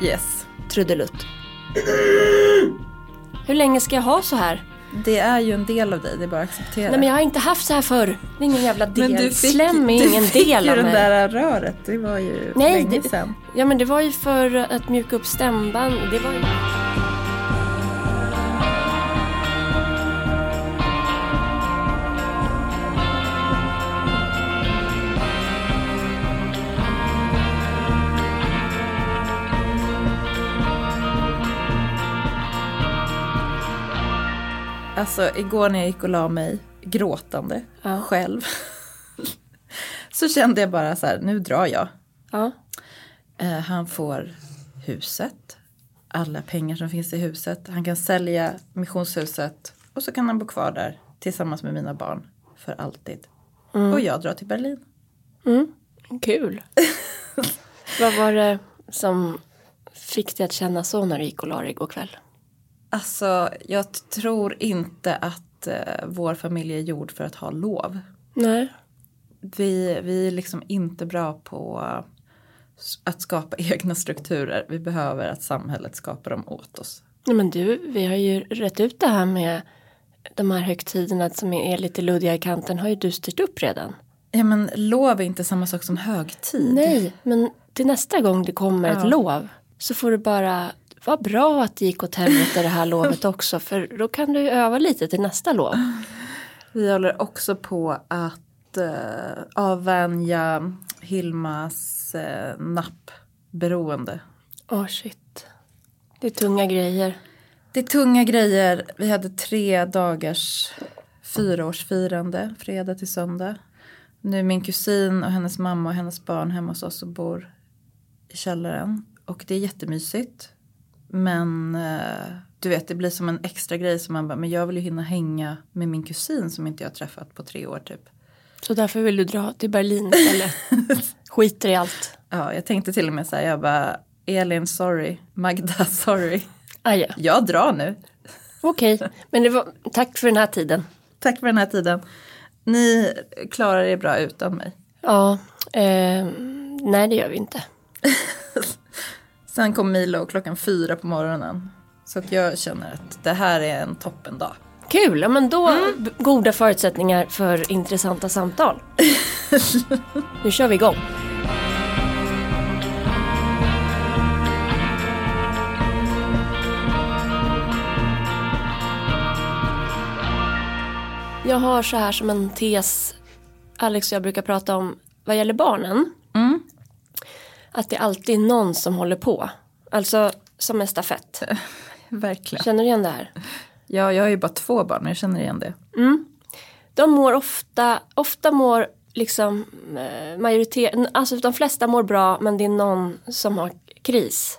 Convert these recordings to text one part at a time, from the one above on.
Yes. Trudelutt. Hur länge ska jag ha så här? Det är ju en del av dig, det är bara att acceptera. Nej men jag har inte haft så här förr. Det är ingen jävla del. Men du fick, Slem är du ingen fick del ju av mig. där röret, det var ju Nej, länge det- sedan. Ja men det var ju för att mjuka upp stämband. Det var ju... Alltså igår när jag gick och la mig gråtande Ja. själv. så kände jag bara så här, nu drar jag. Ja. Eh, han får huset, alla pengar som finns i huset. Han kan sälja missionshuset och så kan han bo kvar där tillsammans med mina barn för alltid. Och jag drar till Berlin. Mm. Kul. Vad var det som fick dig att känna så när du gick och la dig igår kväll? Alltså jag tror inte att eh, vår familj är gjord för att ha lov. Nej. Vi, vi är liksom inte bra på att skapa egna strukturer. Vi behöver att samhället skapar dem åt oss. Nej men du, vi har ju rätt ut det här med de här högtiderna som är lite luddiga i kanten har ju du styrt upp redan. Ja men lov är inte samma sak som högtid. Nej, men till nästa gång det kommer Ja. ett lov så får du bara vad bra att det gick åt helvete det här lovet också för då kan du ju öva lite till nästa lov. Vi håller också på att eh, avvänja Hilmas eh, nappberoende. Åh shit. Det är tunga grejer. Det är tunga grejer. Vi hade tre dagars fyraårsfirande, fredag till söndag. Nu är min kusin och hennes mamma och hennes barn hemma hos oss och bor i källaren. Och det är jättemysigt. Men eh, du vet, det blir som en extra grej som man bara, men jag vill ju hinna hänga med min kusin som inte jag har träffat på tre år typ. Så därför vill du dra till Berlin istället. Skiter i allt. Ja, jag tänkte till och med säga, jag bara, Elin sorry, Magda sorry. Aja. Jag drar nu. Okej, men det var, tack för den här tiden. Tack för den här tiden. Ni klarar er bra utan mig. Ja, eh, nej det gör vi inte. Sen kom Milo klockan fyra på morgonen. Så att jag känner att det här är en toppendag. Kul, ja, men då b- goda förutsättningar för intressanta samtal. nu kör vi igång. Jag har så här som en tes, Alex och jag brukar prata om vad gäller barnen. Mm. Att det alltid är någon som håller på. Alltså som en stafett. Verkligen. Känner du igen det här? Ja, jag har ju bara två barn, men jag känner igen det. De mår ofta, ofta mår liksom eh, majoritet, alltså de flesta mår bra men det är någon som har kris.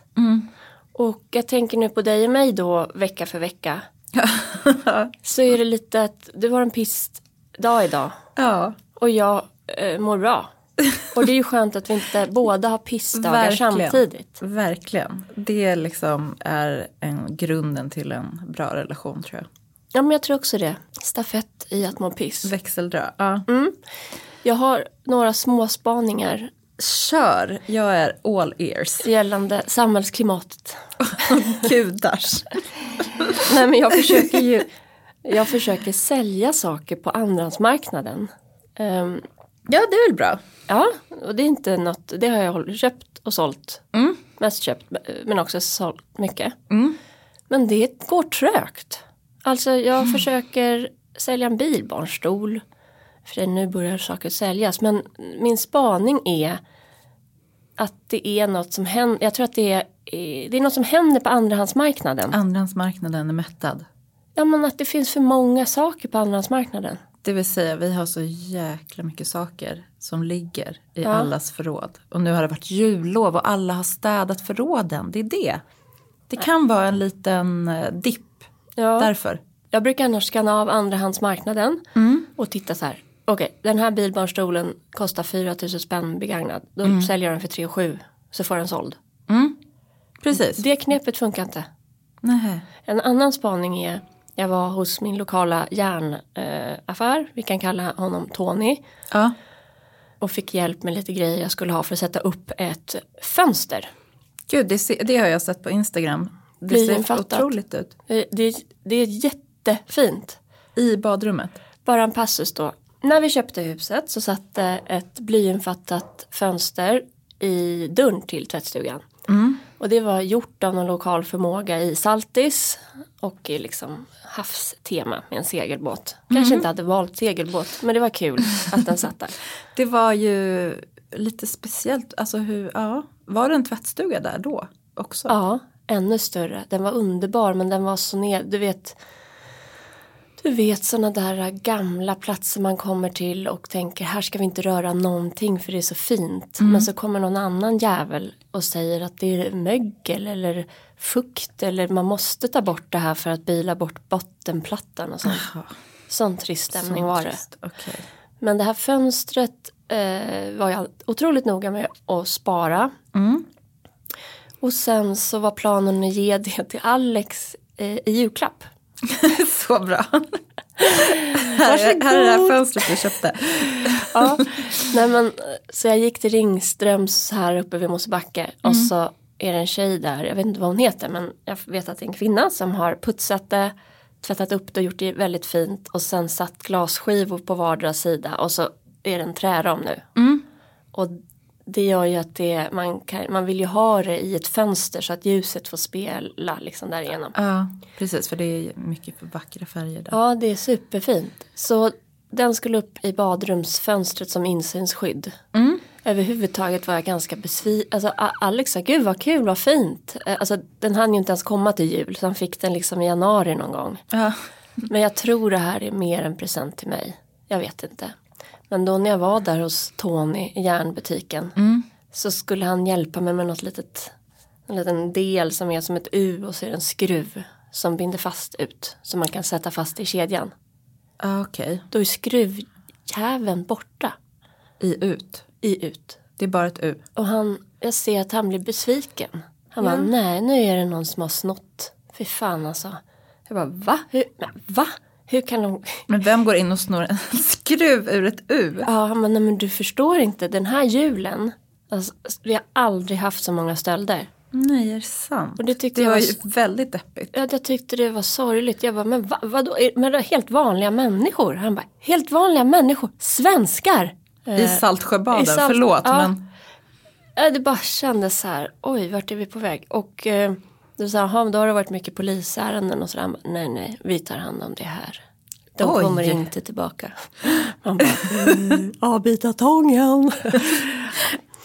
Och jag tänker nu på dig och mig då vecka för vecka. Så är det lite att du har en pissdag idag ja, och jag eh, mår bra. Och det är ju skönt att vi inte båda har pissdagar Verkligen. samtidigt. verkligen. Det liksom är en grunden till en bra relation tror jag. Ja men jag tror också det. Stafett i att må piss. Växeldra. Ja. Jag har några små spaningar Kör, jag är all ears. gällande samhällsklimatet. Gudars. Nej men jag försöker ju Jag försöker sälja saker på andrahandsmarknaden. Um, Ja, det är väl bra. ja, och det är inte något, det har jag köpt och sålt. Mest köpt men också sålt mycket. Men det går trögt. Alltså jag försöker sälja en bilbarnstol. För nu börjar saker säljas. Men min spaning är att det är något som händer. Jag tror att det är, det är något som händer på andrahandsmarknaden. Andrahandsmarknaden är mättad. Ja men att det finns för många saker på andrahandsmarknaden. Det vill säga, vi har så jäkla mycket saker som ligger i Ja. allas förråd. Och nu har det varit jullov och alla har städat förråden. Det är det. Det kan vara en liten eh, dipp. Ja. Därför. Jag brukar annars skanna av andrahandsmarknaden och titta så här. Okej, den här bilbarnstolen kostar 4 000 spänn begagnad. Då säljer jag den för 3 7 så får den såld. Precis. Det knepet funkar inte. Nej. En annan spaning är, jag var hos min lokala järnaffär, eh, vi kan kalla honom Tony. Ja. Och fick hjälp med lite grejer jag skulle ha för att sätta upp ett fönster. Gud, det, ser, det har jag sett på Instagram. Det ser Blyinfattat. otroligt ut. Eh, Det, det är jättefint. I badrummet. Bara en passus då. När vi köpte huset så satt det ett blyinfattat fönster i dörren till tvättstugan. Och det var gjort av någon lokal förmåga i Saltis och i liksom havstema med en segelbåt. Kanske inte hade valt segelbåt men det var kul att den satt där. Det var ju lite speciellt. Alltså hur, ja. Var det en tvättstuga där då också? Ja, ännu större. Den var underbar men den var så ner, du vet du vet sådana där gamla platser man kommer till och tänker här ska vi inte röra någonting för det är så fint. Men så kommer någon annan jävel och säger att det är mögel eller fukt eller man måste ta bort det här för att bila bort bottenplattan och sånt. Ja, Sån trist stämning var det. Okej. Men det här fönstret eh, var jag otroligt noga med att spara. Mm. Och sen så var planen att ge det till Alex eh, i julklapp. så bra. här, är- här är det här fönstret vi köpte. Ja, nej men, så jag gick till Ringströms här uppe vid Mosebacke och så är det en tjej där, jag vet inte vad hon heter men jag vet att det är en kvinna som har putsat det, tvättat upp det och gjort det väldigt fint och sen satt glasskivor på vardera sida och så är det en träram nu. Och det gör ju att det, man, kan, man vill ju ha det i ett fönster så att ljuset får spela liksom därigenom. Ja, precis. För det är mycket för vackra färger där. Ja, det är superfint. Så den skulle upp i badrumsfönstret som insynsskydd. Överhuvudtaget var jag ganska besviken. Alltså Alex sa, gud vad kul, vad fint. Eh, Alltså den hann ju inte ens komma till jul, så han fick den liksom i januari någon gång. Ja. Men jag tror det här är mer en present till mig. Jag vet inte. Men då när jag var där hos Tony i järnbutiken så skulle han hjälpa mig med något litet, en liten del som är som ett U och så är det en skruv som binder fast ut. Som man kan sätta fast i kedjan. Ja, Okej, Då är skruvjäveln borta i ut. i ut. Det är bara ett U. Och han, jag ser att han blir besviken. Han bara, nej nu är det någon som har snott. Fy fan alltså. Jag bara, va? Hur, men, va? Hur kan de? Men vem går in och snor en skruv ur ett U? Ja, han bara, nej men du förstår inte. Den här julen, alltså, vi har aldrig haft så många stölder. Nej, är det sant? Och det tyckte det jag var var ju väldigt deppigt. Ja, jag tyckte det var sorgligt. Jag bara, men va, vadå? Men helt vanliga människor. Han bara, helt vanliga människor. Svenskar. I Saltsjöbaden, i Salt- förlåt ja. men Ja, det bara kändes så här, oj vart är vi på väg? Och eh, du sa, då har det varit mycket polisärenden och sådär. Nej nej, vi tar hand om det här. De Oj. kommer inte tillbaka. Man bara, mm, avbita tången.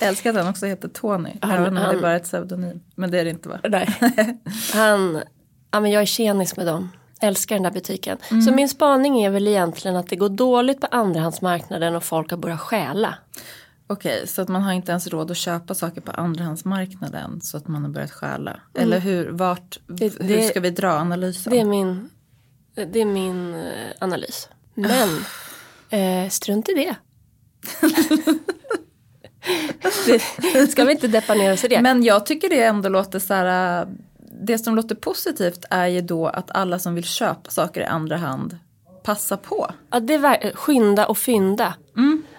Jag älskar att han också heter Tony. Han- Även om det han- är bara ett pseudonym. Men det är det inte va? Nej. Han, ja men jag är tjenis med dem. Älskar den där butiken. Så min spaning är väl egentligen att det går dåligt på andrahandsmarknaden och folk har börjat stjäla. Okej, så att man har inte ens råd att köpa saker på andrahandsmarknaden så att man har börjat stjäla. Eller hur, vart, Det- hur det- ska vi dra analysen? Det är min, det är min eh, analys. Men eh, strunt i det. Ska vi inte deppa ner oss i det? Men jag tycker det ändå låter så här. äh, Det som låter positivt är ju då att alla som vill köpa saker i andra hand passar på. Ja, det är skynda och fynda.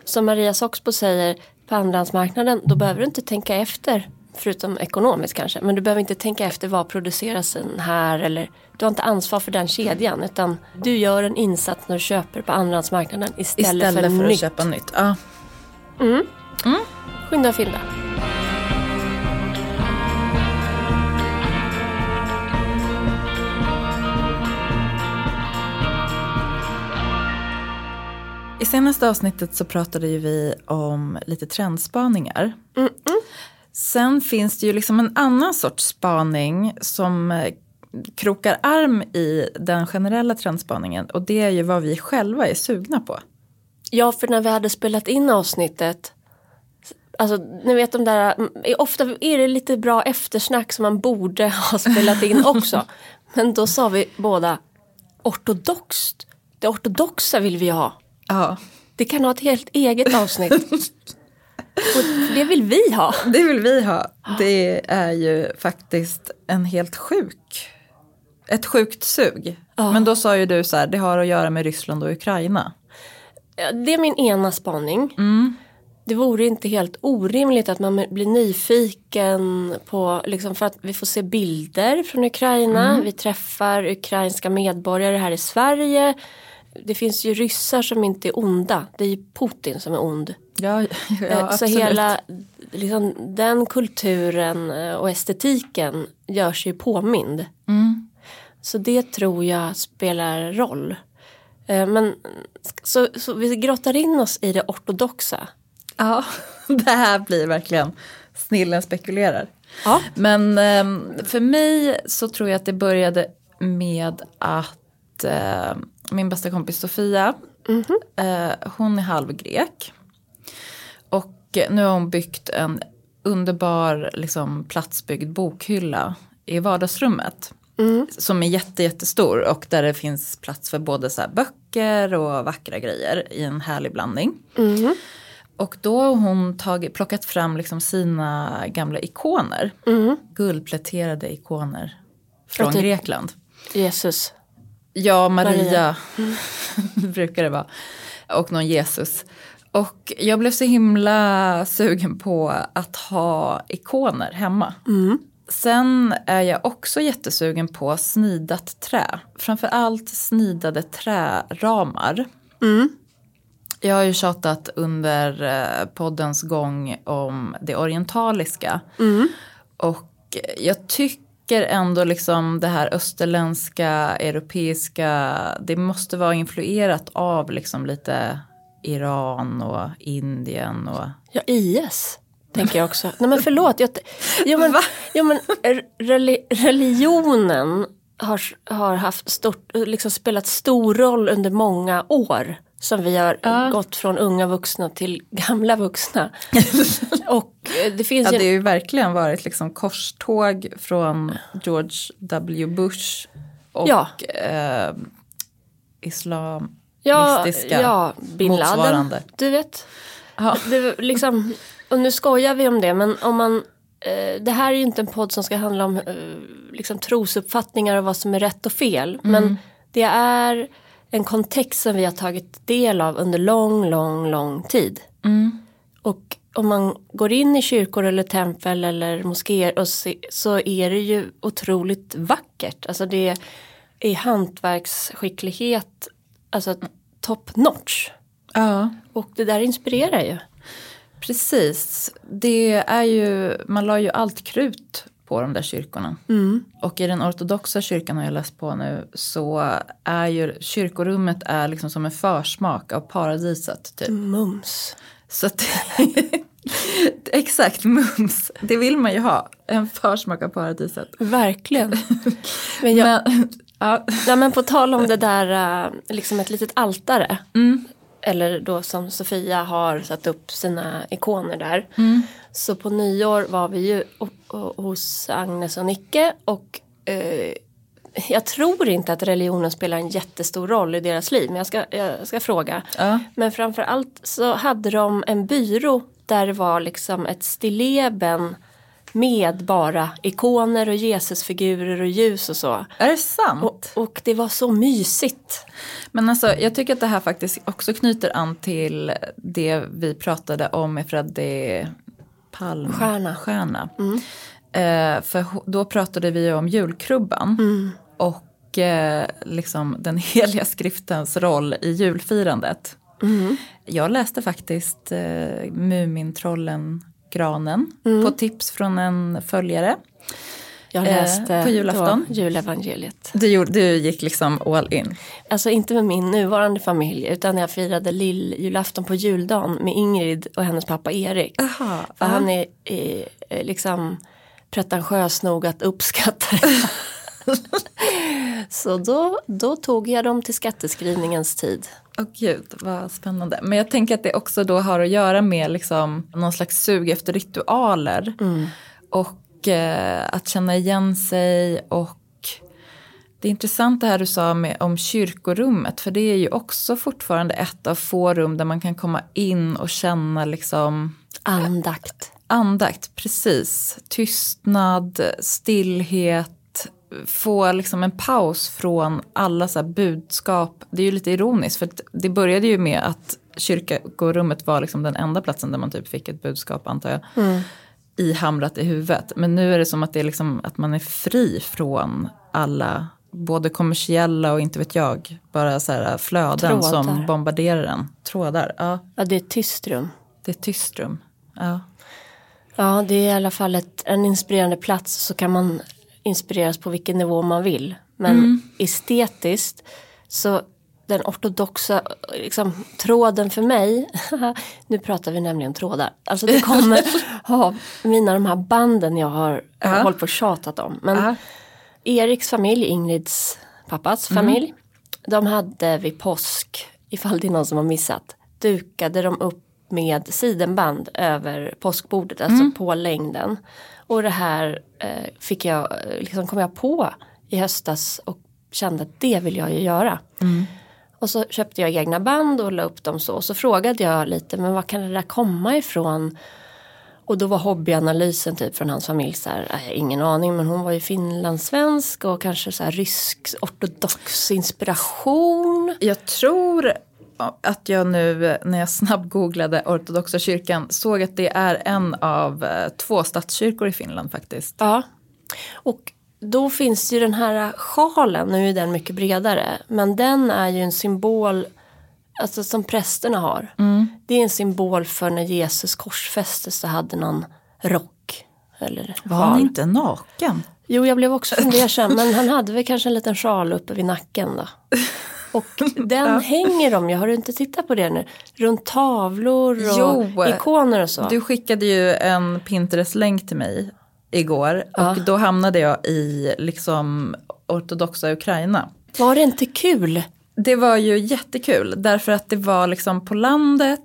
Som Maria Soxbo säger på andrahandsmarknaden, då behöver du inte tänka efter. Förutom ekonomiskt kanske. Men du behöver inte tänka efter vad produceras den här. Eller, du har inte ansvar för den kedjan. Utan du gör en insats när du köper på andrahandsmarknaden istället, Istället för, för, att nytt. köpa nytt. Ja. Skynda och fynda. I senaste avsnittet så pratade ju vi om lite trendspaningar. Sen finns det ju liksom en annan sorts spaning som eh, krokar arm i den generella trendspaningen och det är ju vad vi själva är sugna på. Ja, för när vi hade spelat in avsnittet Alltså ni vet de där, mm, ofta är det lite bra eftersnack som man borde ha spelat in också. Men då sa vi båda ortodoxt. Det ortodoxa vill vi ha. Ja, Det kan ha ett helt eget avsnitt. Och det vill vi ha. det vill vi ha. Det är ju faktiskt en helt sjuk, ett sjukt sug. Ja. Men då sa ju du så här, det har att göra med Ryssland och Ukraina. Det är min ena spaning. Det vore inte helt orimligt att man blir nyfiken på, liksom för att vi får se bilder från Ukraina, Mm. vi träffar ukrainska medborgare här i Sverige. Det finns ju ryssar som inte är onda, det är ju Putin som är ond. Ja, ja, Eh, så absolut. hela liksom, den kulturen eh, och estetiken gör sig påmind. Mm. Så det tror jag spelar roll. Eh, Men så, så vi grottar in oss i det ortodoxa. Ja, det här blir verkligen snillen spekulerar. Ja. Men ehm, för mig så tror jag att det började med att eh, min bästa kompis Sofia, eh, hon är halvgrek. Och nu har hon byggt en underbar liksom, platsbyggd bokhylla i vardagsrummet. Som är jätte, jättestor och där det finns plats för både så böcker och vackra grejer i en härlig blandning. Och då har hon tagit, plockat fram liksom sina gamla ikoner. Guldpläterade ikoner från typ- Grekland. Jesus. Ja, Maria, Maria. brukar det vara. Och någon Jesus. Och jag blev så himla sugen på att ha ikoner hemma. Sen är jag också jättesugen på snidat trä. Framförallt snidade träramar. Jag har ju tjatat under eh, poddens gång om det orientaliska. Och jag tycker ändå liksom det här österländska, europeiska, det måste vara influerat av liksom lite Iran och Indien och Ja, IS. Tänker jag också. Nej men förlåt. Jag, jo, men, jo, men reli, religionen har, har haft stort, liksom spelat stor roll under många år. Som vi har gått från unga vuxna till gamla vuxna. Och eh, det finns Ja, ju det har ju verkligen varit liksom korståg från George W. Bush och Ja. eh, islam. ja, ja, bin Laden. motsvarande. Du vet. Ja. Det, liksom, och nu skojar vi om det men om man eh, det här är ju inte en podd som ska handla om eh, liksom, trosuppfattningar och vad som är rätt och fel. Men det är en kontext som vi har tagit del av under lång, lång, lång tid. Och om man går in i kyrkor eller tempel eller moskéer och se, så är det ju otroligt vackert. Alltså det är hantverksskicklighet, alltså top notch. Ja. Och det där inspirerar ju. Precis. Det är ju, man la ju allt krut på de där kyrkorna. Och i den ortodoxa kyrkan har jag läst på nu så är ju kyrkorummet är liksom som en försmak av paradiset. Typ. Mums. Så att, exakt, mums. Det vill man ju ha. En försmak av paradiset. Verkligen. Men, jag, Men, ja, nej, men på tal om det där, eh, liksom ett litet altare. Eller då som Sofia har satt upp sina ikoner där. Så på nyår var vi ju hos Agnes och Nicke och eh, jag tror inte att religionen spelar en jättestor roll i deras liv, men jag ska, jag ska fråga. Ja. Men framförallt så hade de en byrå där det var liksom ett stilleben med bara ikoner och Jesusfigurer och ljus och så. är det sant? Och, och det var så mysigt. Men alltså, jag tycker att det här faktiskt också knyter an till det vi pratade om med Freddie Palm. Stjärna. Stjärna. Eh, för då pratade vi ju om julkrubban. Och eh, liksom den heliga skriftens roll i julfirandet. Jag läste faktiskt eh, Mumintrollen Granen på tips från en följare. Jag Eh, läste på julafton. julevangeliet. Du, du gick liksom all in. Alltså inte med min nuvarande familj utan jag firade lill-julafton på juldagen med Ingrid och hennes pappa Erik. Aha, För han är, är, är liksom pretentiös nog att uppskatta det. Så då, då tog jag dem till skatteskrivningens tid. Åh gud, vad spännande. Men jag tänker att det också då har att göra med liksom någon slags sug efter ritualer. Och eh, att känna igen sig och det är intressant det här du sa med, om kyrkorummet. För det är ju också fortfarande ett av få rum där man kan komma in och känna liksom Andakt. andakt, precis. Tystnad, stillhet, få liksom en paus från alla så här budskap. Det är ju lite ironiskt för det började ju med att kyrkorummet var liksom den enda platsen där man typ fick ett budskap antar jag. Mm. I hamrat i huvudet. Men nu är det som att, det är liksom, att man är fri från alla både kommersiella och inte vet jag, bara så här flöden Trådar. som bombarderar en. Trådar, ja. Ja, det är ett tyst rum. Det är ett tyst rum, ja. Ja, det är i alla fall ett, en inspirerande plats så kan man inspireras på vilken nivå man vill. Men mm. estetiskt så den ortodoxa liksom, tråden för mig, nu pratar vi nämligen trådar, alltså det kommer av mina de här banden jag har uh -huh. hållit på och tjatat om. Men uh -huh. Eriks familj, Ingrids pappas mm. familj, de hade vid påsk, ifall det är någon som har missat, dukade de upp med sidenband över påskbordet, alltså mm. på längden. Och det här eh, fick jag, liksom kom jag på i höstas och kände att det vill jag ju göra. Mm. Och så köpte jag egna band och la upp dem så. Och så frågade jag lite, men var kan det där komma ifrån? Och då var hobbyanalysen typ från hans familj så här, äh, ingen aning men hon var ju finlandssvensk och kanske så här rysk ortodox inspiration. Jag tror att jag nu när jag snabbgooglade ortodoxa kyrkan såg att det är en av eh, två statskyrkor i Finland faktiskt. Ja, och då finns ju den här sjalen, nu är den mycket bredare, men den är ju en symbol alltså som prästerna har. Mm. Det är en symbol för när Jesus korsfästes så hade någon rock. Eller Var han inte naken? Jo, jag blev också fundersam, men han hade väl kanske en liten sjal uppe vid nacken då. Och den ja. hänger de ju, har du inte tittat på det nu? Runt tavlor och jo, ikoner och så. Du skickade ju en Pinterest-länk till mig igår ja. och då hamnade jag i liksom ortodoxa Ukraina. Var det inte kul? Det var ju jättekul därför att det var liksom på landet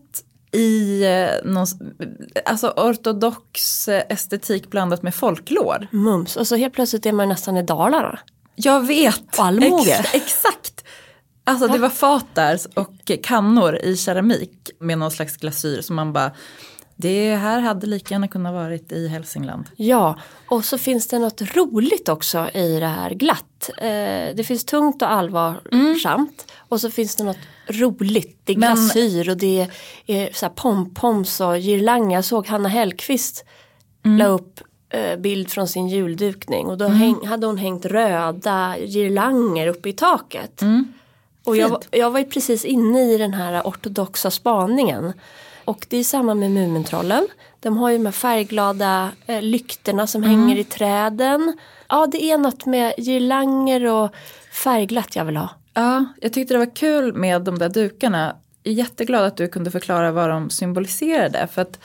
i eh, någon, alltså ortodox estetik blandat med folklor. Mums, och så helt plötsligt är man nästan i Dalarna. Jag vet! Almoge. Ex, exakt! Alltså det var fat där och kannor i keramik med någon slags glasyr som man bara det här hade lika gärna kunnat varit i Hälsingland. Ja, och så finns det något roligt också i det här glatt. Eh, det finns tungt och allvarsamt mm. och så finns det något roligt. Det är glasyr och det är så pompoms och girlanger. Jag såg Hanna Hellqvist mm. la upp eh, bild från sin juldukning och då mm. häng, hade hon hängt röda girlanger uppe i taket. Mm. Och jag, jag var ju precis inne i den här ortodoxa spaningen. Och det är samma med Mumintrollen. De har ju de här färgglada eh, lyktorna som mm. hänger i träden. Ja, det är något med girlanger och färgglatt jag vill ha. Ja, jag tyckte det var kul med de där dukarna. Jag är jätteglad att du kunde förklara vad de symboliserade. För att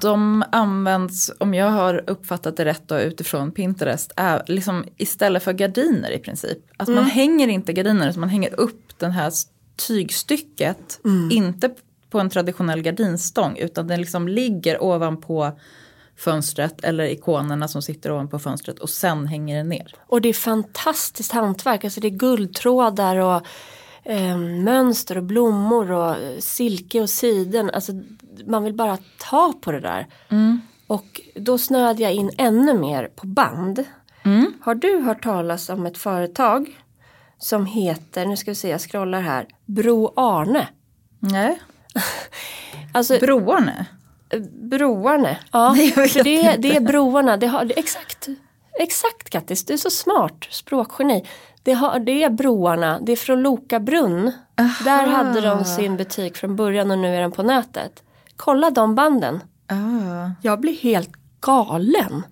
de används, om jag har uppfattat det rätt då, utifrån Pinterest, är liksom istället för gardiner i princip. Att mm. man hänger inte gardiner, utan man hänger upp den här tygstycket, mm. inte på en traditionell gardinstång utan den liksom ligger ovanpå fönstret eller ikonerna som sitter ovanpå fönstret och sen hänger den ner. Och det är fantastiskt hantverk, alltså det är guldtrådar och eh, mönster och blommor och silke och siden. Alltså man vill bara ta på det där. Mm. Och då snöade jag in ännu mer på band. Mm. Har du hört talas om ett företag som heter, nu ska vi se jag scrollar här, Bro Arne? Nej. alltså, broarna? Broarna, ja. För det, det är broarna, det har, det, exakt. Exakt Kattis, du är så smart språkgeni. Det, har, det är broarna, det är från Loka brunn. Aha. Där hade de sin butik från början och nu är den på nätet. Kolla de banden. Ah. Jag blir helt galen.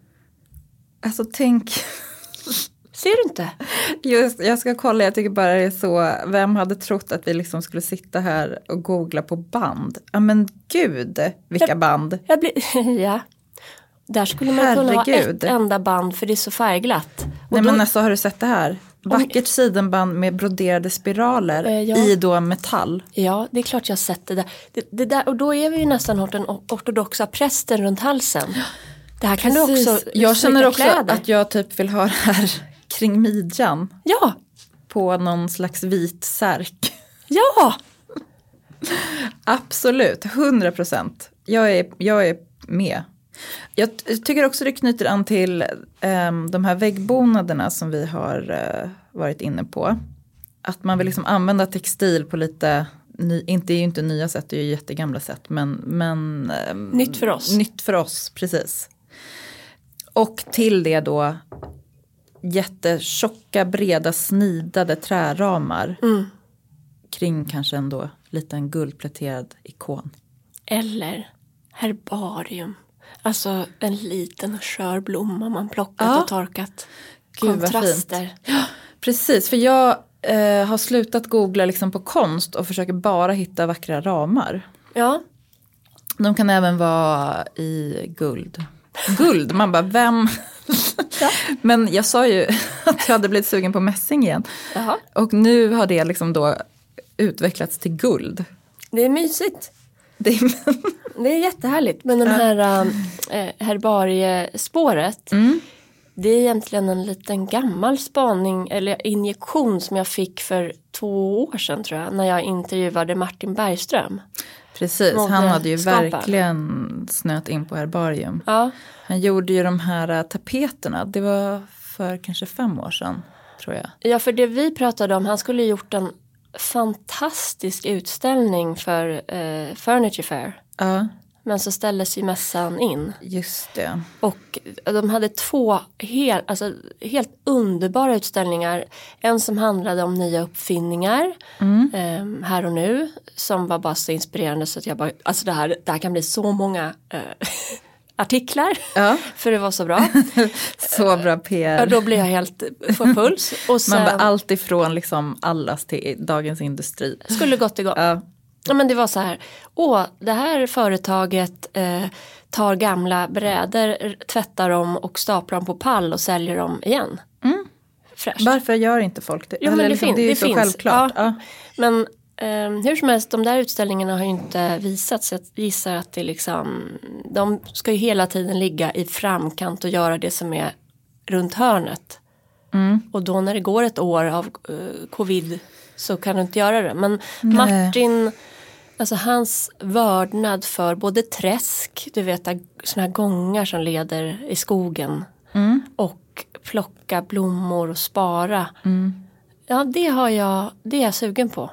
Alltså tänk Ser du inte? Just, jag ska kolla, jag tycker bara det är så, vem hade trott att vi liksom skulle sitta här och googla på band? Ja men gud, vilka jag, band. Jag blir, ja. Där skulle man Herregud. kunna ha ett enda band för det är så färgglatt. Och Nej då, men alltså har du sett det här? Vackert sidenband med broderade spiraler eh, ja. i då metall. Ja, det är klart jag sett det där. Det, det där. Och då är vi ju nästan den ortodoxa prästen runt halsen. Det här kan Precis. du också Jag känner också kläder. att jag typ vill ha det här kring midjan. Ja. På någon slags vit särk. Ja. Absolut, 100 procent. Jag är, jag är med. Jag tycker också det knyter an till um, de här väggbonaderna som vi har uh, varit inne på. Att man vill liksom använda textil på lite ny, inte, det är ju inte nya sätt, det är ju jättegamla sätt. Men, men eh, Nytt för oss. Nytt för oss, precis. Och till det då jättetjocka, breda, snidade träramar. Mm. Kring kanske en då liten guldpläterad ikon. Eller herbarium. Alltså en liten skör blomma man plockat Ja. och torkat. Gud. Kontraster. Precis, för jag eh, har slutat googla liksom på konst och försöker bara hitta vackra ramar. Ja, De kan även vara i guld. Guld, man bara vem? Men jag sa ju att jag hade blivit sugen på mässing igen. Jaha. Och nu har det liksom då utvecklats till guld. det är mysigt. Det är, jättehärligt. Men den här äh, herbariespåret. Mm. Det är egentligen en liten gammal spaning eller injektion som jag fick för två år sedan tror jag. När jag intervjuade Martin Bergström. precis, han hade ju Modeskaparen. verkligen snöat in på herbarium. Ja, Han gjorde ju de här äh, tapeterna, det var för kanske fem år sedan tror jag. ja, för det vi pratade om, han skulle gjort en fantastisk utställning för eh, Furniture Fair. Ja, Men så ställdes ju mässan in. just det. Och de hade två helt, alltså, helt underbara utställningar. En som handlade om nya uppfinningar eh, här och nu. Som var bara så inspirerande så att jag bara, alltså det här, det här kan bli så många eh, artiklar. Ja. För det var så bra. Så bra Ja, PR. då blev jag helt, får puls. Och sen Man bara allt ifrån liksom allas till Dagens Industri. skulle gått igång. Ja, Ja, men det var så här, åh, det här företaget eh, tar gamla brädor, tvättar dem och staplar dem på pall och säljer dem igen. Fräscht. varför gör inte folk det? Jo, men det, liksom, fin- det är ju det så finns. självklart. Ja. Men eh, hur som helst, de där utställningarna har ju inte visats. Jag gissar att det liksom, de ska ju hela tiden ligga i framkant och göra det som är runt hörnet. Mm. Och då när det går ett år av eh, covid så kan du inte göra det. Men Martin, alltså hans vördnad för både träsk, du vet sådana här gångar som leder i skogen. Mm. Och plocka blommor och spara. Ja, det har jag, det är jag sugen på.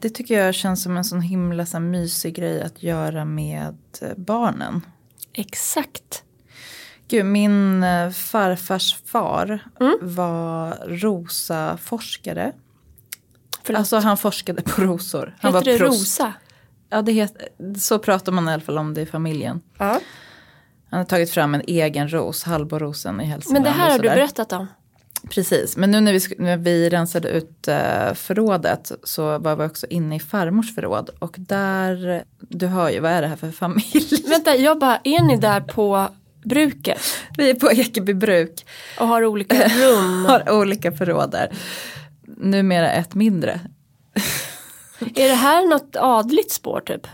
Det tycker jag känns som en sån himla så här, mysig grej att göra med barnen. Exakt. Gud, min eh, farfars far Mm. var rosaforskare. Alltså han forskade på rosor. Han Heter det prost. rosa? Ja, det heter, så pratar man i alla fall om det i familjen. Ja. Han har tagit fram en egen ros, Hallborosen i Hälsingland. Men det här har du berättat om. Precis, men nu när vi, när vi rensade ut eh, förrådet så var vi också inne i farmors förråd. Och där, du hör ju, vad är det här för familj? Vänta, jag bara, är ni där på bruket Vi är på Ekeby bruk, och har olika rum? har olika förråd där. Numera ett mindre. Är det här något adligt spår typ?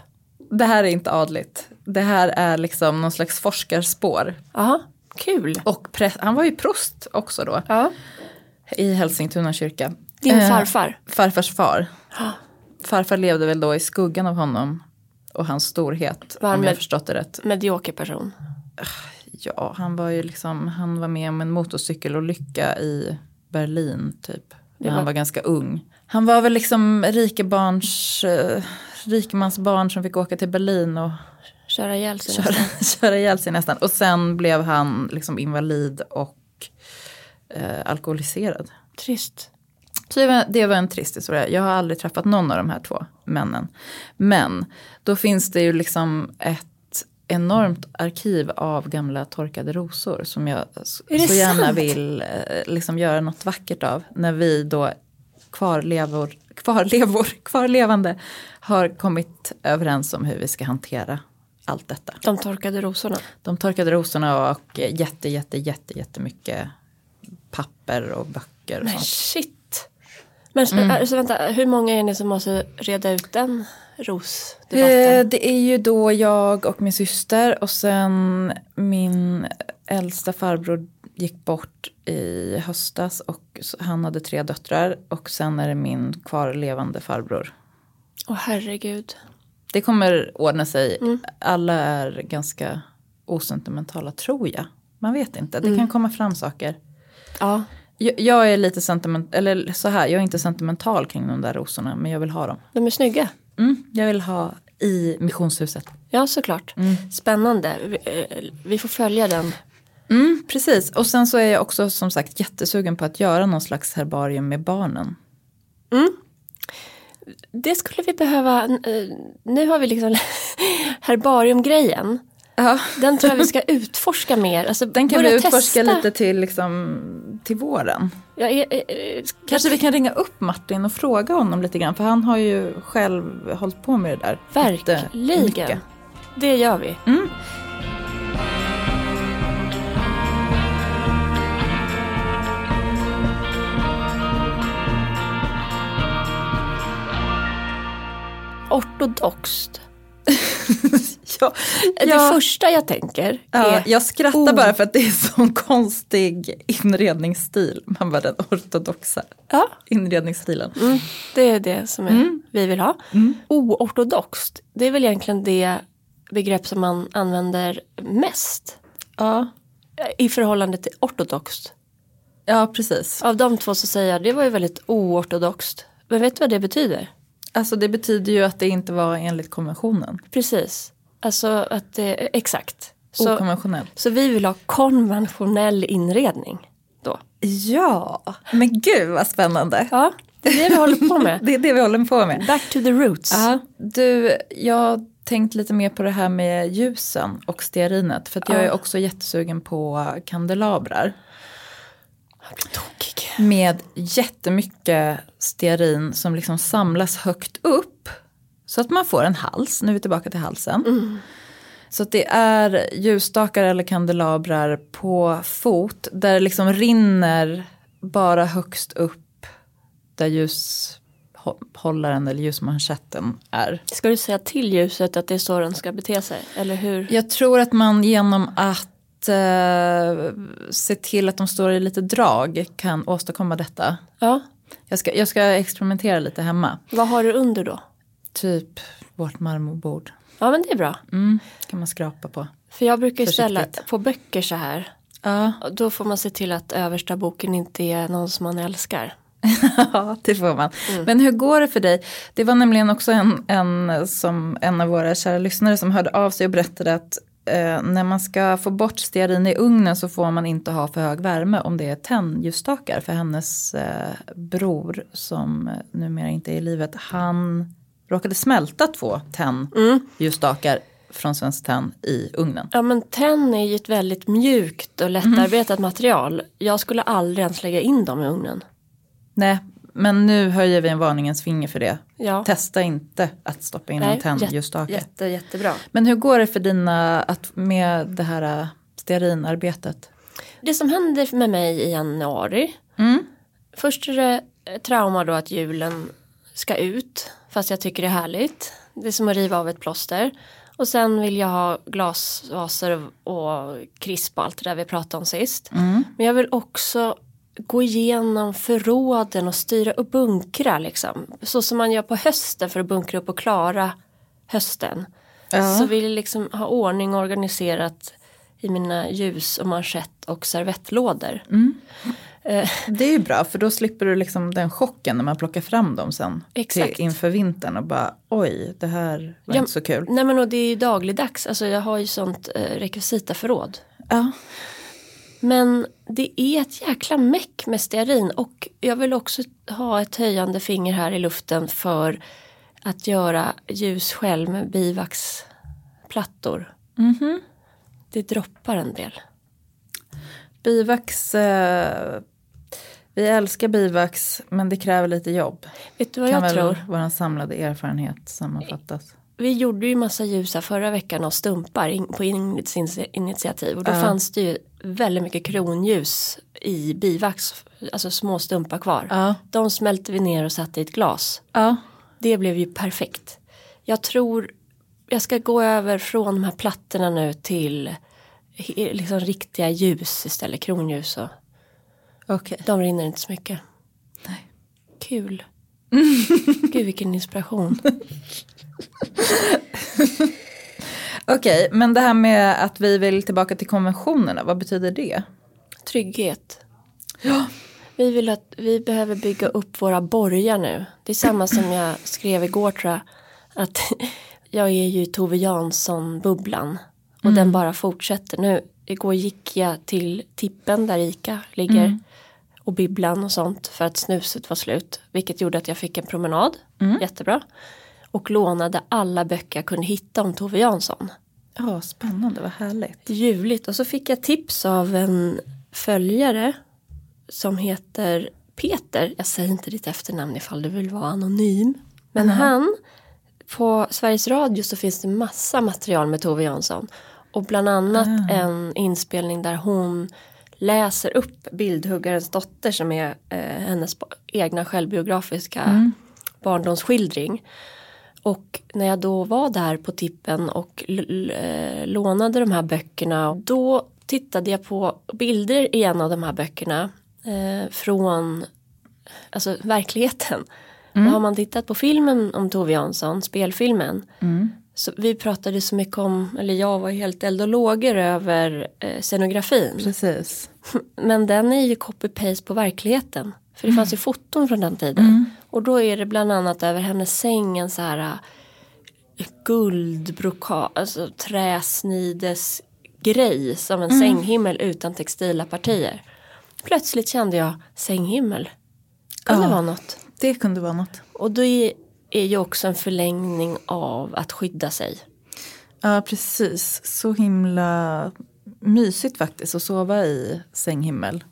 Det här är inte adligt. Det här är liksom någon slags forskarspår. Ja, kul. Och präst, han var ju prost också då. Ja. I Hälsingtuna kyrka. Din Eh, farfar? Farfars far. Farfar levde väl då i skuggan av honom och hans storhet. Var om jag förstått det rätt. Medioker person. Ja, han var ju liksom, han var med om en motorcykelolycka i Berlin typ. När var- han var ganska ung. Han var väl liksom rikebarns, eh, rikemansbarn som fick åka till Berlin och Köra ihjäl sig köra, nästan. köra ihjäl sig nästan. Och sen blev han liksom invalid och eh, alkoholiserad. Trist. Så det var, det var en trist historia. Jag har aldrig träffat någon av de här två männen. Men då finns det ju liksom ett enormt arkiv av gamla torkade rosor som jag så gärna sant? vill eh, liksom göra något vackert av. När vi då kvarlevor, kvarlevor, kvarlevande har kommit överens om hur vi ska hantera allt detta. De torkade rosorna. De torkade rosorna och eh, jätte, jätte, jätte, jättemycket papper och böcker och Men sånt. shit. Men Mm. alltså, vänta, hur många är ni som måste reda ut den Eh, rosdebatten? det är ju då jag och min syster och sen min äldsta farbror gick bort i höstas och han hade tre döttrar och sen är det min kvarlevande farbror. Åh herregud. Det kommer ordna sig. Mm. Alla är ganska osentimentala tror jag. Man vet inte, det Mm. kan komma fram saker. Ja. Jag, jag är lite sentimental, eller så här, jag är inte sentimental kring de där rosorna men jag vill ha dem. De är snygga. Mm, jag vill ha i missionshuset. Ja, såklart. Spännande. Vi, eh, får följa den. Mm, precis, och sen så är jag också som sagt jättesugen på att göra någon slags herbarium med barnen. Det skulle vi behöva. eh, Nu har vi liksom herbariumgrejen. Ja. Den tror jag vi ska utforska mer. Alltså, Den kan vi utforska testa. lite till, liksom, till våren. Jag är, eh, Kanske vi kan ringa upp Martin och fråga honom lite grann för han har ju själv hållit på med det där. Verkligen. Det gör vi. Mm. Ortodoxt. Ja, Det ja, första jag tänker ja, är jag skrattar Oh. bara för att det är sån konstig inredningsstil. Man bara den ortodoxa Ja, inredningsstilen. mm, det är det som är, vi vill ha. Oortodoxt, det är väl egentligen det begrepp som man använder mest Ja, i förhållande till ortodoxt. ja, precis. Av de två så säger jag det var ju väldigt oortodoxt. Men vet du vad det betyder? Alltså det betyder ju att det inte var enligt konventionen. Precis, alltså att det, exakt. Så, Okonventionellt. så vi vill ha konventionell inredning då. Ja, men gud vad spännande. Ja, det är det vi håller på med. Det är det vi håller på med. Back to the roots. Ja, du, jag har tänkt lite mer på det här med ljusen och stearinet. För att jag Ja. är också jättesugen på kandelabrar. Med jättemycket stearin som liksom samlas högt upp. Så att man får en hals, nu är vi tillbaka till halsen. Så att det är ljusstakar eller kandelabrar på fot där det liksom rinner bara högst upp där ljushållaren eller ljusmanschetten är. Ska du säga till ljuset att det är så den ska bete sig? Eller hur? Jag tror att man genom att eh, se till att de står i lite drag kan åstadkomma detta. Ja. Jag ska, jag ska experimentera lite hemma. Vad har du under då? Typ vårt marmorbord. Ja men det är bra. Mm, kan man skrapa på. För jag brukar ju ställa på böcker så här. Ja, Då får man se till att översta boken inte är någon som man älskar. ja det får man. Men hur går det för dig? Det var nämligen också en, en, som, en av våra kära lyssnare som hörde av sig och berättade att eh, när man ska få bort stearin i ugnen så får man inte ha för hög värme om det är tennljusstakar. För hennes eh, bror som eh, numera inte är i livet, han råkade smälta två tennljusstakar från Svenskt Tenn i ugnen. Ja men tenn är ju ett väldigt mjukt och lättarbetat material. Jag skulle aldrig ens lägga in dem i ugnen. Nej, men nu höjer vi en varningens finger för det. Ja. Testa inte att stoppa in en Nej, tennljusstake. Jätte, jättebra. Men hur går det för dina, att, med det här äh, stearinarbetet? Det som händer med mig i januari. Mm. Först är det trauma då att julen ska ut. Fast jag tycker det är härligt. Det är som att riva av ett plåster. Och sen vill jag ha glasvaser och krisp och allt det där vi pratade om sist. Men jag vill också gå igenom förråden och styra och bunkra liksom. Så som man gör på hösten för att bunkra upp och klara hösten. Ja. Så vill jag liksom ha ordning och organiserat i mina ljus och manschett och servettlådor. Eh, Det är ju bra för då slipper du liksom den chocken när man plockar fram dem sen. Exakt. Till, inför vintern och bara oj det här var Ja, inte så kul. Nej men och det är ju dagligdags, alltså jag har ju sånt eh, rekvisitaförråd. Ja. Men det är ett jäkla meck med stearin och jag vill också ha ett höjande finger här i luften för att göra ljus själv med bivaxplattor. Mhm. Det droppar en del. Bivax, eh, vi älskar bivax men det kräver lite jobb. Vet du vad kan jag tror? vår samlade erfarenhet sammanfattas. Vi gjorde ju massa ljus här förra veckan av stumpar på Ingrids initi- initiativ och då Ja. fanns det ju väldigt mycket kronljus i bivax, alltså små stumpar kvar. Ja. De smälte vi ner och satte i ett glas. Ja. Det blev ju perfekt. Jag tror jag ska gå över från de här plattorna nu till liksom riktiga ljus istället, kronljus och Okej. de rinner inte så mycket. Nej. Kul. Gud vilken inspiration. Okej, men det här med att vi vill tillbaka till konventionerna, vad betyder det? Trygghet. Vi vill att vi behöver bygga upp våra borgar nu. Det är samma som jag skrev igår tror jag. Att jag är ju Tove Jansson-bubblan. Och den bara fortsätter. Nu, igår gick jag till tippen där Ica ligger. Och bibblan och sånt för att snuset var slut. Vilket gjorde att jag fick en promenad. Jättebra. Och lånade alla böcker jag kunde hitta om Tove Jansson. Ja, spännande, vad härligt. Ljuvligt. Och så fick jag tips av en följare som heter Peter. Jag säger inte ditt efternamn ifall du vill vara anonym. Men han, på Sveriges Radio så finns det massa material med Tove Jansson. Och bland annat en inspelning där hon läser upp Bildhuggarens dotter som är eh, hennes egna självbiografiska barndomsskildring. Och när jag då var där på tippen och eh, lånade de här böckerna då tittade jag på bilder i en av de här böckerna eh, från alltså, verkligheten. Och har man tittat på filmen om Tove Jansson, spelfilmen, så vi pratade så mycket om, eller jag var helt eld och lågor över eh, scenografin. Precis. Men den är ju copy-paste på verkligheten. För det fanns ju foton från den tiden. Och då är det bland annat över hennes säng en så här äh, guldbrokad, alltså träsnides grej som en sänghimmel utan textila partier. Plötsligt kände jag sänghimmel. Kan det Ja. vara något? Det kunde vara något. Och då är, är ju också en förlängning av att skydda sig. Ja, precis. Så himla mysigt faktiskt att sova i sänghimmel.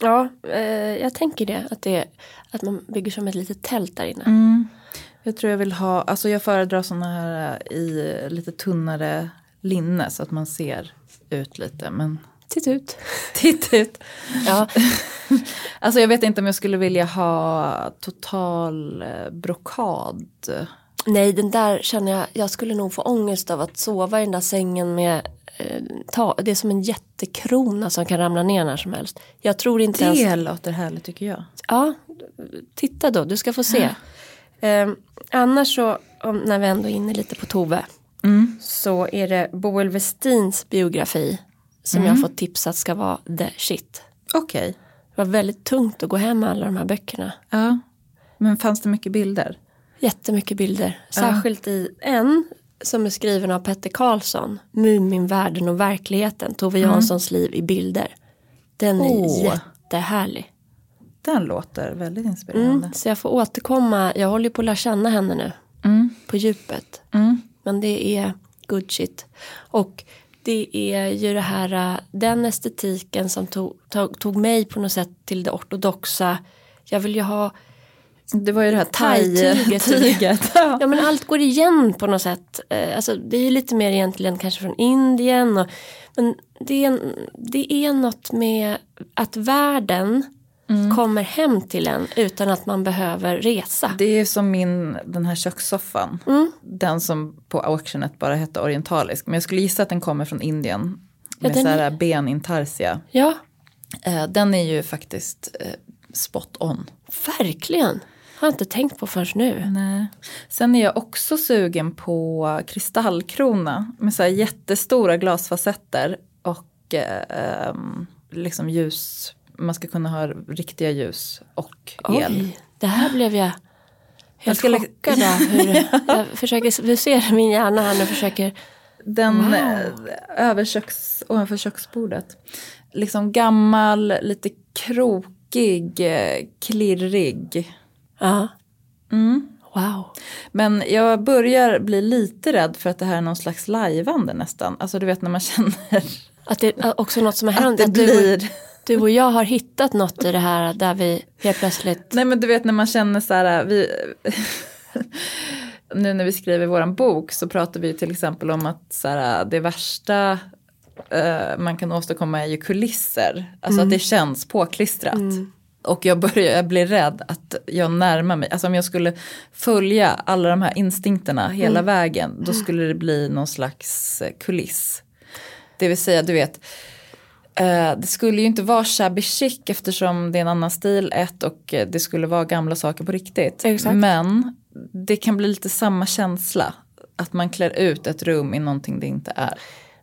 Ja, eh, jag tänker det. Att, det. att man bygger som ett litet tält där inne. Mm. Jag tror jag vill ha, alltså jag föredrar sådana här eh, i lite tunnare linne så att man ser ut lite. Men Titt ut. titta ut. Ja, Alltså jag vet inte om jag skulle vilja ha total eh, brokad. Nej, den där känner jag, jag skulle nog få ångest av att sova i den där sängen med ta, det är som en jättekrona som kan ramla ner när som helst. Jag tror inte ens, Det låter härligt tycker jag. ja, titta då, du ska få se. Eh, annars så, om, när vi ändå är inne lite på Tove, så är det Boel Westins biografi som jag har fått tipsat ska vara the shit. Okej. Det var väldigt tungt att gå hem med alla de här böckerna. Ja. Men fanns det mycket bilder? Jättemycket bilder. Särskilt i en som är skriven av Petter Karlsson. Muminvärlden och verkligheten. Tove Janssons liv i bilder. Den är Åh. jättehärlig. Den låter väldigt inspirerande. Mm. Så jag får återkomma. Jag håller på att lära känna henne nu. På djupet. Mm. Men det är good shit. Och det är ju det här, äh, den estetiken som tog, tog, tog mig på något sätt till det ortodoxa. Jag vill ju ha Det var ju det här Thai-tyget. thai-tyget. Ja. Men allt går igen på något sätt. Eh, Alltså, det är ju lite mer egentligen kanske från Indien. Och, men det är, det är något med att världen kommer hem till en utan att man behöver resa. Det är som min, den här kökssoffan. Den som på auktionet bara hette orientalisk. Men jag skulle gissa att den kommer från Indien. Ja, Med så är- här benintarsia. Ja, Eh, Den är ju faktiskt eh, spot on. verkligen. Har jag inte tänkt på förrän nu. Nej. Sen är jag också sugen på kristallkrona med så jättestora glasfacetter och eh, liksom ljus. Man ska kunna ha riktiga ljus och el. Oj, det här blev jag helt skulle- chockad. Hur, jag försöker, du ser min hjärna här nu försöker. Den Wow. eh, över köks, ovanför köksbordet. Liksom gammal, lite krokig, eh, klirrig. Ja. Mm. Wow. Men jag börjar bli lite rädd för att det här är någon slags lajvande nästan. Alltså du vet när man känner Att det är också något som har hänt. det Att du, blir... du och jag har hittat något i det här där vi helt plötsligt. Nej men du vet när man känner så här, vi... nu när vi skriver våran bok så pratar vi till exempel om att så här, det värsta eh, man kan åstadkomma är ju kulisser. Alltså att det känns påklistrat. Och jag börjar bli rädd att jag närmar mig, alltså om jag skulle följa alla de här instinkterna hela vägen, då skulle det bli någon slags eh, kuliss. Det vill säga, du vet, Eh, det skulle ju inte vara shabby chic eftersom det är en annan stil ett och eh, det skulle vara gamla saker på riktigt. Exakt. Men det kan bli lite samma känsla. Att man klär ut ett rum i någonting det inte är.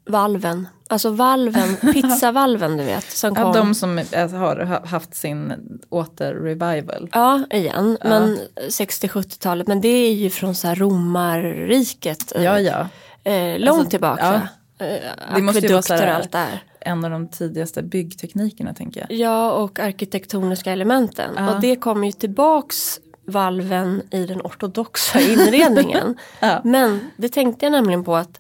Valven. Alltså valven, pizzavalven du vet. Som kom. Ja, de som har haft sin återrevival. Ja, igen. Men 60-70-talet. Men det är ju från så här romarriket. eh, Ja, ja. Eh, långt Alltså, tillbaka. ja. Eh, Det måste ju vara så här- och allt där. En av de tidigaste byggteknikerna tänker jag. Ja, och arkitektoniska elementen. Ja. Och det kommer ju tillbaks valven i den ortodoxa inredningen. Ja. Men det tänkte jag nämligen på att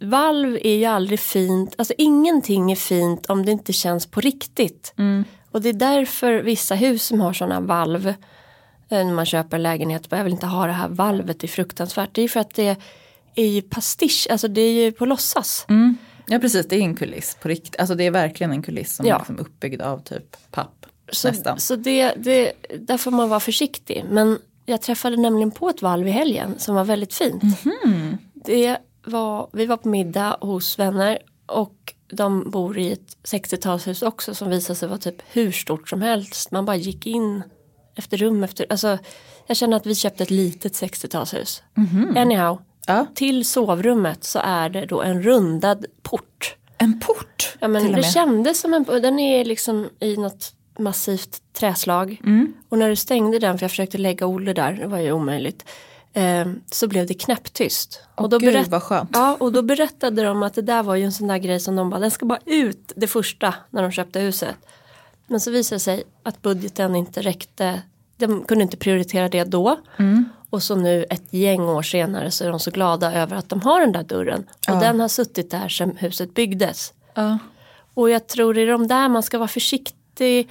valv är ju aldrig fint, alltså ingenting är fint om det inte känns på riktigt. Mm. Och det är därför vissa hus som har sådana valv, eh, när man köper en lägenhet, jag vill inte ha det här valvet, det är fruktansvärt. Det är för att det är ju pastisch, alltså det är ju på låtsas. Mm. Ja precis, det är en kuliss på riktigt. Alltså det är verkligen en kuliss som Ja. är liksom uppbyggd av typ papp. Så, Nästan. så det, det, där får man vara försiktig. Men jag träffade nämligen på ett valv i helgen som var väldigt fint. Mhm. Det var, vi var på middag hos vänner och de bor i ett 60-talshus också som visade sig vara typ hur stort som helst. Man bara gick in efter rum efter, alltså jag känner att vi köpte ett litet 60-talshus. Anyhow, Mhm. Ja. till sovrummet så är det då en rundad port. En port Ja men det kändes som en, den är liksom i något massivt träslag. Mm. Och när du stängde den, för jag försökte lägga Olle där, det var ju omöjligt. Eh, så blev det knäpptyst. Åh, och, då gud, vad skönt. ja, och då berättade de att det där var ju en sån där grej som de bara, den ska bara ut det första när de köpte huset. Men så visade det sig att budgeten inte räckte, de kunde inte prioritera det då. Mm. Och så nu ett gäng år senare så är de så glada över att de har den där dörren. Och Ja. den har suttit där sedan huset byggdes. Ja. Och jag tror det är de där man ska vara försiktig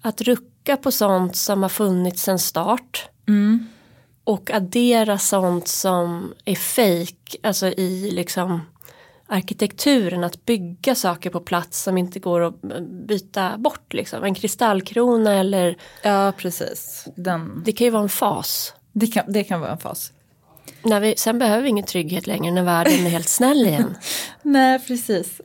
att rucka på sånt som har funnits sedan start. Mm. Och addera sånt som är fake, alltså i liksom arkitekturen, att bygga saker på plats som inte går att byta bort. Liksom. En kristallkrona eller ja, precis. Den, det kan ju vara en fas. det, kan, det kan vara en fas. När vi, sen behöver vi ingen trygghet längre när världen är helt snäll igen. Nej, precis.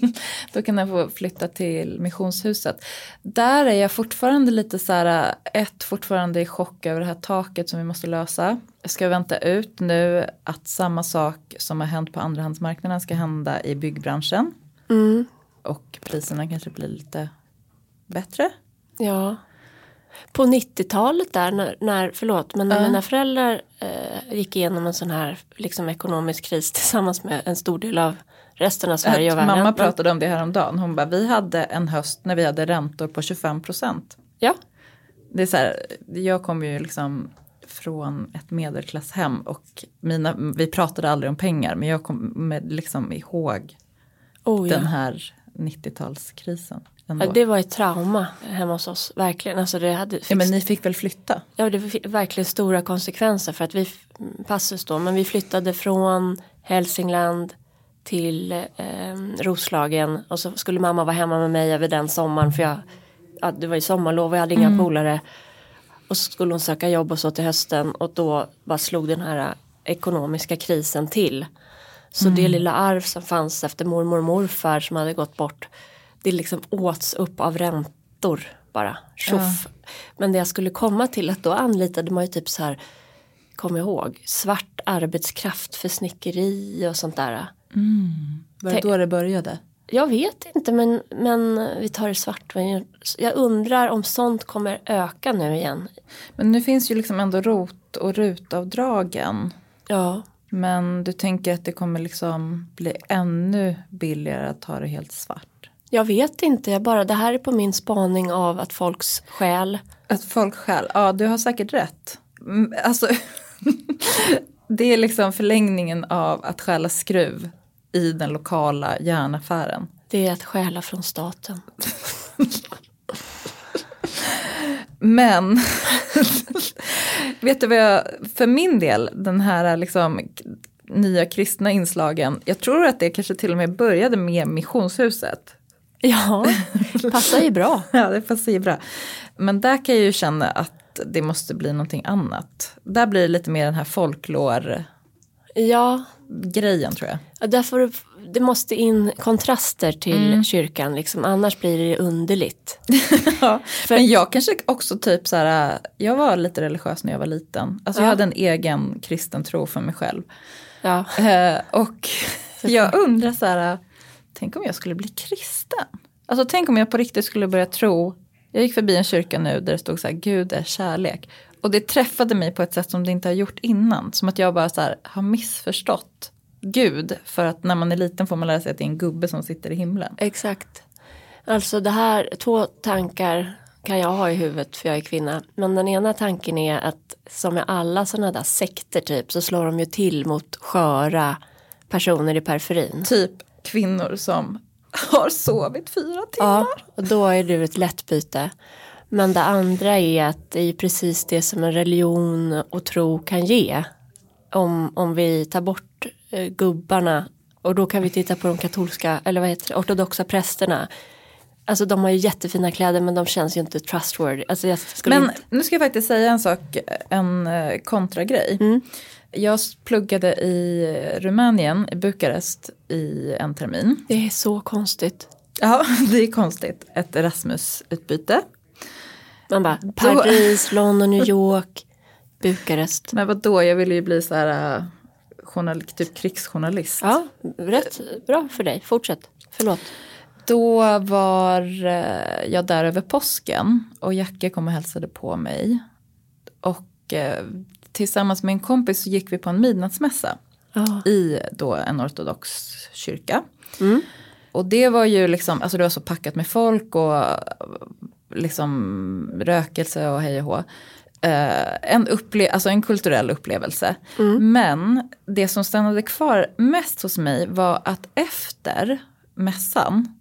Då kan jag få flytta till missionshuset. Där är jag fortfarande lite så här, ett, fortfarande i chock över det här taket som vi måste lösa. Jag ska vänta ut nu att samma sak som har hänt på andrahandsmarknaden ska hända i byggbranschen. Mm, Och priserna kanske blir lite bättre. ja. På 90-talet där, när, när, förlåt, men när Ja. mina föräldrar eh, gick igenom en sån här liksom, ekonomisk kris tillsammans med en stor del av resten av Sverige och världen. mamma pratade om det häromdagen. Hon bara, vi hade en höst när vi hade räntor på 25 procent. Ja, Det är så här, jag kommer ju liksom från ett medelklasshem och mina, vi pratade aldrig om pengar men jag kommer liksom ihåg oh, ja. den här 90-talskrisen. Ändå. Ja, det var ett trauma hemma hos oss, verkligen. Alltså det hade ja men ni fick väl flytta? Ja, det fick verkligen stora konsekvenser för att vi, passus då, men vi flyttade från Hälsingland till eh, Roslagen och så skulle mamma vara hemma med mig över den sommaren för jag, ja, det var ju sommarlov och jag hade inga polare. Och så skulle hon söka jobb och så till hösten och då bara slog den här ekonomiska krisen till. Så det lilla arv som fanns efter mormor och morfar som hade gått bort det liksom åts upp av räntor bara. Tjoff. Men det jag skulle komma till att då anlitade man ju typ så här Kom ihåg, svart arbetskraft för snickeri och sånt där. Var det då det började? Jag vet inte men, men vi tar det svart. Jag undrar om sånt kommer öka nu igen. Men nu finns ju liksom ändå rot och rutavdragen. Ja, Men du tänker att det kommer liksom bli ännu billigare att ta det helt svart? Jag vet inte. Jag bara, det här är på min spaning av att folks själ. Att folk stjäl, ja du har säkert rätt. Mm, Alltså, det är liksom förlängningen av att stjäla skruv i den lokala järnaffären. Det är att stjäla från staten. Men, vet du vad jag, för min del, den här liksom nya kristna inslagen, jag tror att det kanske till och med började med missionshuset. Ja, passar ju bra. Ja, det passar ju bra. Men där kan jag ju känna att det måste bli någonting annat. Där blir det lite mer den här folklore-grejen Ja, tror jag. Ja, Därför det måste in kontraster till Mm. kyrkan, liksom, annars blir det underligt. Ja, men jag kanske också typ så här, jag var lite religiös när jag var liten. Alltså jag Ja. hade en egen kristen tro för mig själv. Ja, Eh, och jag undrar så här, tänk om jag skulle bli kristen. Alltså tänk om jag på riktigt skulle börja tro, jag gick förbi en kyrka nu där det stod så här, Gud är kärlek. Och det träffade mig på ett sätt som det inte har gjort innan. Som att jag bara så här, har missförstått Gud. För att när man är liten får man lära sig att det är en gubbe som sitter i himlen. Exakt. Alltså det här, två tankar kan jag ha i huvudet för jag är kvinna. Men den ena tanken är att som med alla sådana där sekter typ så slår de ju till mot sköra personer i periferin. Typ kvinnor som har sovit fyra timmar. Ja, och då är du ett lätt byte. Men det andra är att det är precis det som en religion och tro kan ge. Om, om vi tar bort eh, gubbarna och då kan vi titta på de katolska, eller vad heter det, ortodoxa prästerna. Alltså de har ju jättefina kläder men de känns ju inte trustworthy. Alltså, Men inte... nu ska jag faktiskt säga en sak, en eh, kontragrej. Mm. Jag pluggade i Rumänien, i Bukarest, i en termin. Det är så konstigt. Ja, det är konstigt. Ett Erasmus-utbyte. Man bara Paris, London, New York, Bukarest. Men vad då? jag ville ju bli så här, uh, journal, typ krigsjournalist. Ja, rätt bra för dig. Fortsätt. Förlåt. Då var eh, jag där över påsken och Jacke kom och hälsade på mig. Och eh, tillsammans med en kompis så gick vi på en midnattsmässa Ja. i då en ortodox kyrka. Mm. Och det var ju liksom, alltså det var så packat med folk och liksom rökelse och hej och hå. Eh, en, upple- alltså en kulturell upplevelse. Men det som stannade kvar mest hos mig var att efter mässan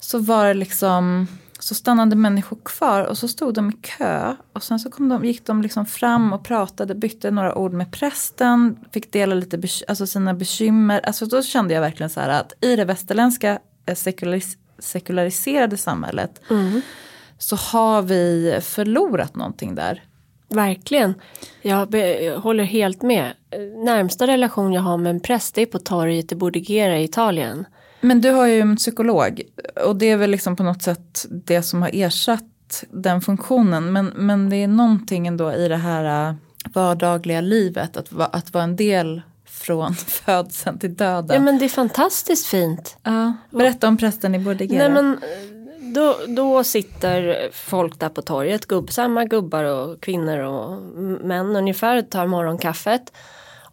så var det liksom så stannade människor kvar och så stod de i kö och sen så kom de, gick de liksom fram och pratade, bytte några ord med prästen, fick dela lite alltså sina bekymmer. Alltså då kände jag verkligen så här att i det västerländska eh, sekularis- sekulariserade samhället så har vi förlorat någonting där. Verkligen. Jag, jag håller helt med. Närmsta relation jag har med en präst är på torget i Bordighera i Italien. Men du har ju en psykolog och det är väl liksom på något sätt det som har ersatt den funktionen. Men, men det är någonting ändå i det här äh, vardagliga livet att, va, att vara en del från födseln till döden. Ja men det är fantastiskt fint. Ja, berätta om prästen i Bordighera. Nej men då, då sitter folk där på torget, gubb, samma gubbar och kvinnor och män ungefär, tar morgonkaffet.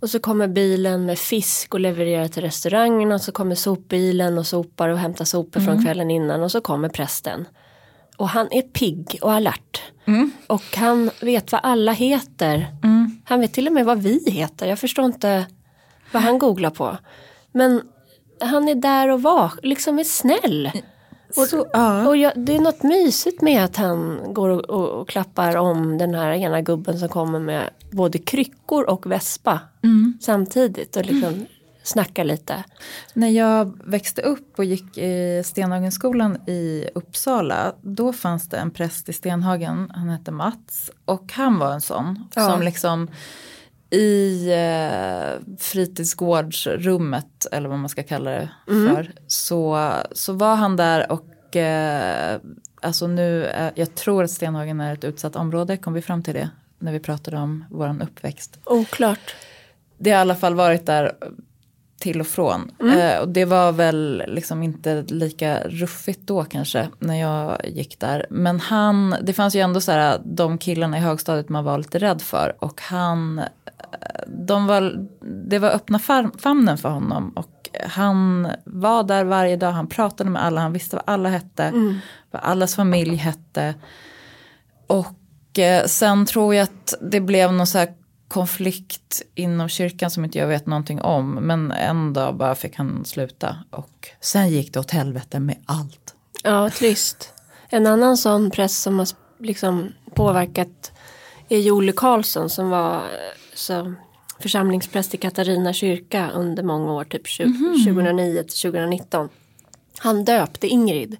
Och så kommer bilen med fisk och levererar till restaurangen och så kommer sopbilen och sopar och hämtar sopor från kvällen innan och så kommer prästen. Och han är pigg och alert. Och han vet vad alla heter. Han vet till och med vad vi heter. Jag förstår inte vad han googlar på. Men han är där och var, liksom är snäll. Och, Så, ja. och jag, det är något mysigt med att han går och, och, och klappar om den här ena gubben som kommer med både kryckor och vespa samtidigt och liksom snackar lite. När jag växte upp och gick i Stenhagenskolan i Uppsala, då fanns det en präst i Stenhagen, han hette Mats. Och han var en sån Ja. som liksom i eh, fritidsgårdsrummet, eller vad man ska kalla det för, så, så var han där och eh, alltså nu, eh, jag tror att Stenhagen är ett utsatt område, kom vi fram till det när vi pratade om våran uppväxt Oklart. det har i alla fall varit där till och från. Eh, och det var väl liksom inte lika ruffigt då kanske när jag gick där. Men han, det fanns ju ändå så här de killarna i högstadiet man var lite rädd för. Och han, de var, det var öppna fam- famnen för honom. Och han var där varje dag, han pratade med alla, han visste vad alla hette. Vad allas familj hette. Och eh, sen tror jag att det blev någon så här konflikt inom kyrkan som inte jag vet någonting om. Men en dag bara fick han sluta. Och sen gick det åt helvete med allt. Ja, trist. En annan sån präst som har liksom påverkat är Jolle Karlsson som var så, församlingspräst i Katarina kyrka under många år, typ 20, 2009 till 2019. Han döpte Ingrid.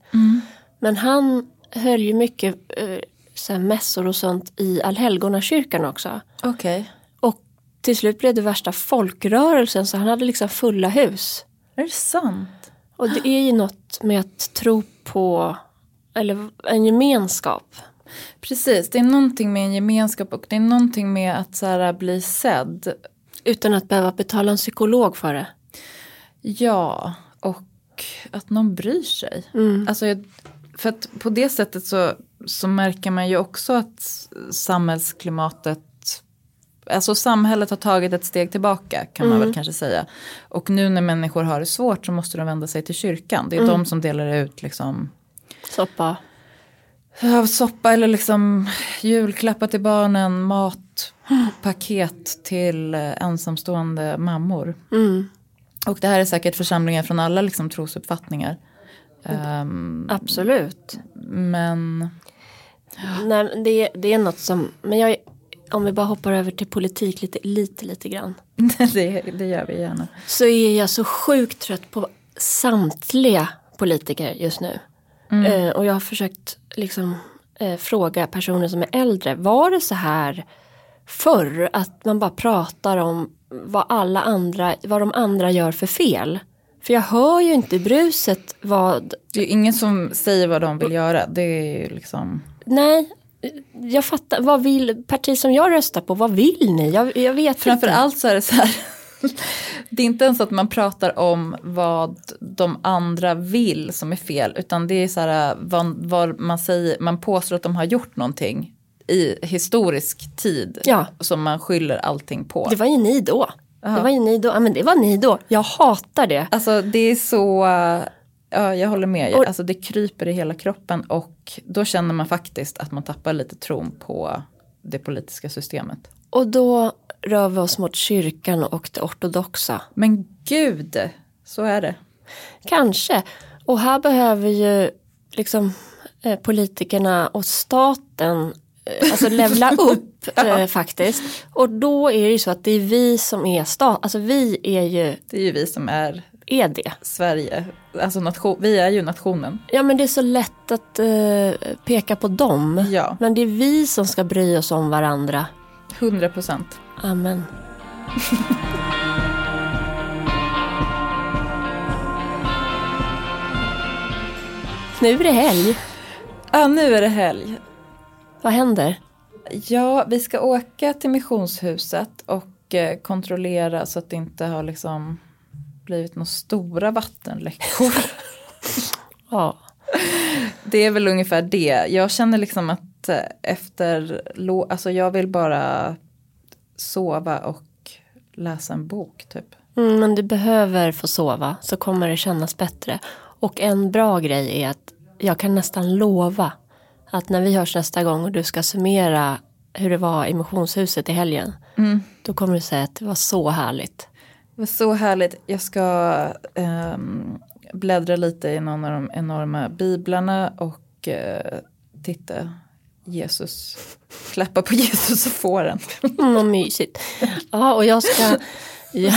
Men han höll ju mycket eh, så här mässor och sånt i Allhelgonakyrkan också. Okej. Och till slut blev det värsta folkrörelsen så han hade liksom fulla hus. Är det sant? Och det är ju något med att tro på eller en gemenskap. Precis, det är någonting med en gemenskap och det är någonting med att så här, bli sedd. Utan att behöva betala en psykolog för det. Ja, och att någon bryr sig. Alltså, jag- för att på det sättet så, så märker man ju också att samhällsklimatet Alltså samhället har tagit ett steg tillbaka kan man väl kanske säga. Och nu när människor har det svårt så måste de vända sig till kyrkan. Det är de som delar ut liksom Soppa. Soppa eller liksom julklappar till barnen, mat, paket till eh, ensamstående mammor. Mm. Och det här är säkert församlingar från alla liksom, trosuppfattningar. Ehm, Absolut. men Nej, det, det är något som, men jag, om vi bara hoppar över till politik lite, lite, lite grann. det, det gör vi gärna. Så är jag så sjukt trött på samtliga politiker just nu. Eh, och jag har försökt liksom eh, fråga personer som är äldre. Var det så här förr att man bara pratar om vad alla andra, vad de andra gör för fel? För jag hör ju inte bruset vad, Det är ju ingen som säger vad de vill göra. Det är ju liksom... nej, jag fattar, vad vill, parti som jag röstar på, vad vill ni? Jag, jag vet Framför inte. allt så är det så här. Det är inte ens att man pratar om vad de andra vill som är fel. Utan det är så här vad, vad man säger, man påstår att de har gjort någonting i historisk tid. Ja. Som man skyller allting på. Det var ju ni då. Det var ju ni då. Ja, men det var ni då. Jag hatar det. Alltså det är så, ja jag håller med. Och- Alltså det kryper i hela kroppen och då känner man faktiskt att man tappar lite tron på det politiska systemet. Och då rör vi oss mot kyrkan och det ortodoxa. Men gud, så är det. Kanske. Och här behöver ju liksom eh, politikerna och staten eh, alltså levla upp eh, faktiskt. Och då är det ju så att det är vi som är stat, alltså vi är ju Det är ju vi som är är det. Sverige. Alltså nation, vi är ju nationen. Ja men det är så lätt att eh, peka på dem. Ja, Men det är vi som ska bry oss om varandra. 100 procent. Amen. nu är det helg. Ja, nu är det helg. Vad händer? Ja, vi ska åka till missionshuset och eh, kontrollera så att det inte har liksom blivit några stora vattenläckor. Ja. Det är väl ungefär det. Jag känner liksom att eh, efter, alltså jag vill bara sova och läsa en bok typ. Mm, men du behöver få sova så kommer det kännas bättre. Och en bra grej är att jag kan nästan lova att när vi hörs nästa gång och du ska summera hur det var i missionshuset i helgen. Då kommer du säga att det var så härligt. Det var så härligt. Jag ska ehm, bläddra lite i någon av de enorma biblarna och eh, titta Jesus. Klappa på Jesus och fåren. Mm, vad mysigt. Ja, och jag ska, jag,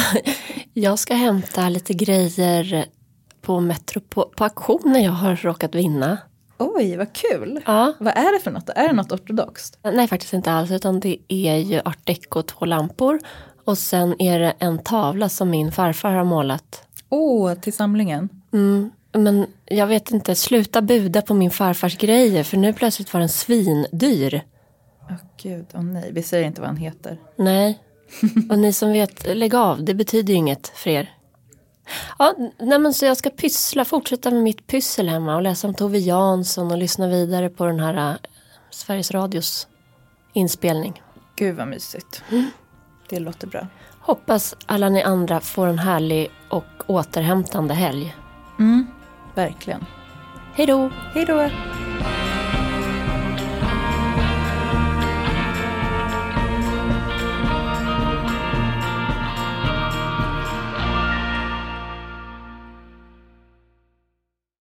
jag ska hämta lite grejer på Metro på, auktionen jag har råkat vinna. Oj, vad kul. Ja. Vad är det för något? Är det något ortodoxt? Nej, faktiskt inte alls, utan det är ju art deco, två lampor. Och sen är det en tavla som min farfar har målat. Åh, till samlingen. Mm, men jag vet inte, sluta buda på min farfars grejer för nu plötsligt var den svindyr. Åh gud, åh nej, vi säger inte vad han heter. Nej, och ni som vet, lägg av, det betyder ju inget för er. Ja, nej men så jag ska pyssla, fortsätta med mitt pyssel hemma och läsa om Tove Jansson och lyssna vidare på den här äh, Sveriges Radios inspelning. Gud vad mysigt. Det låter bra. Hoppas alla ni andra får en härlig och återhämtande helg. Mm, Verkligen. Hej då! Hej då!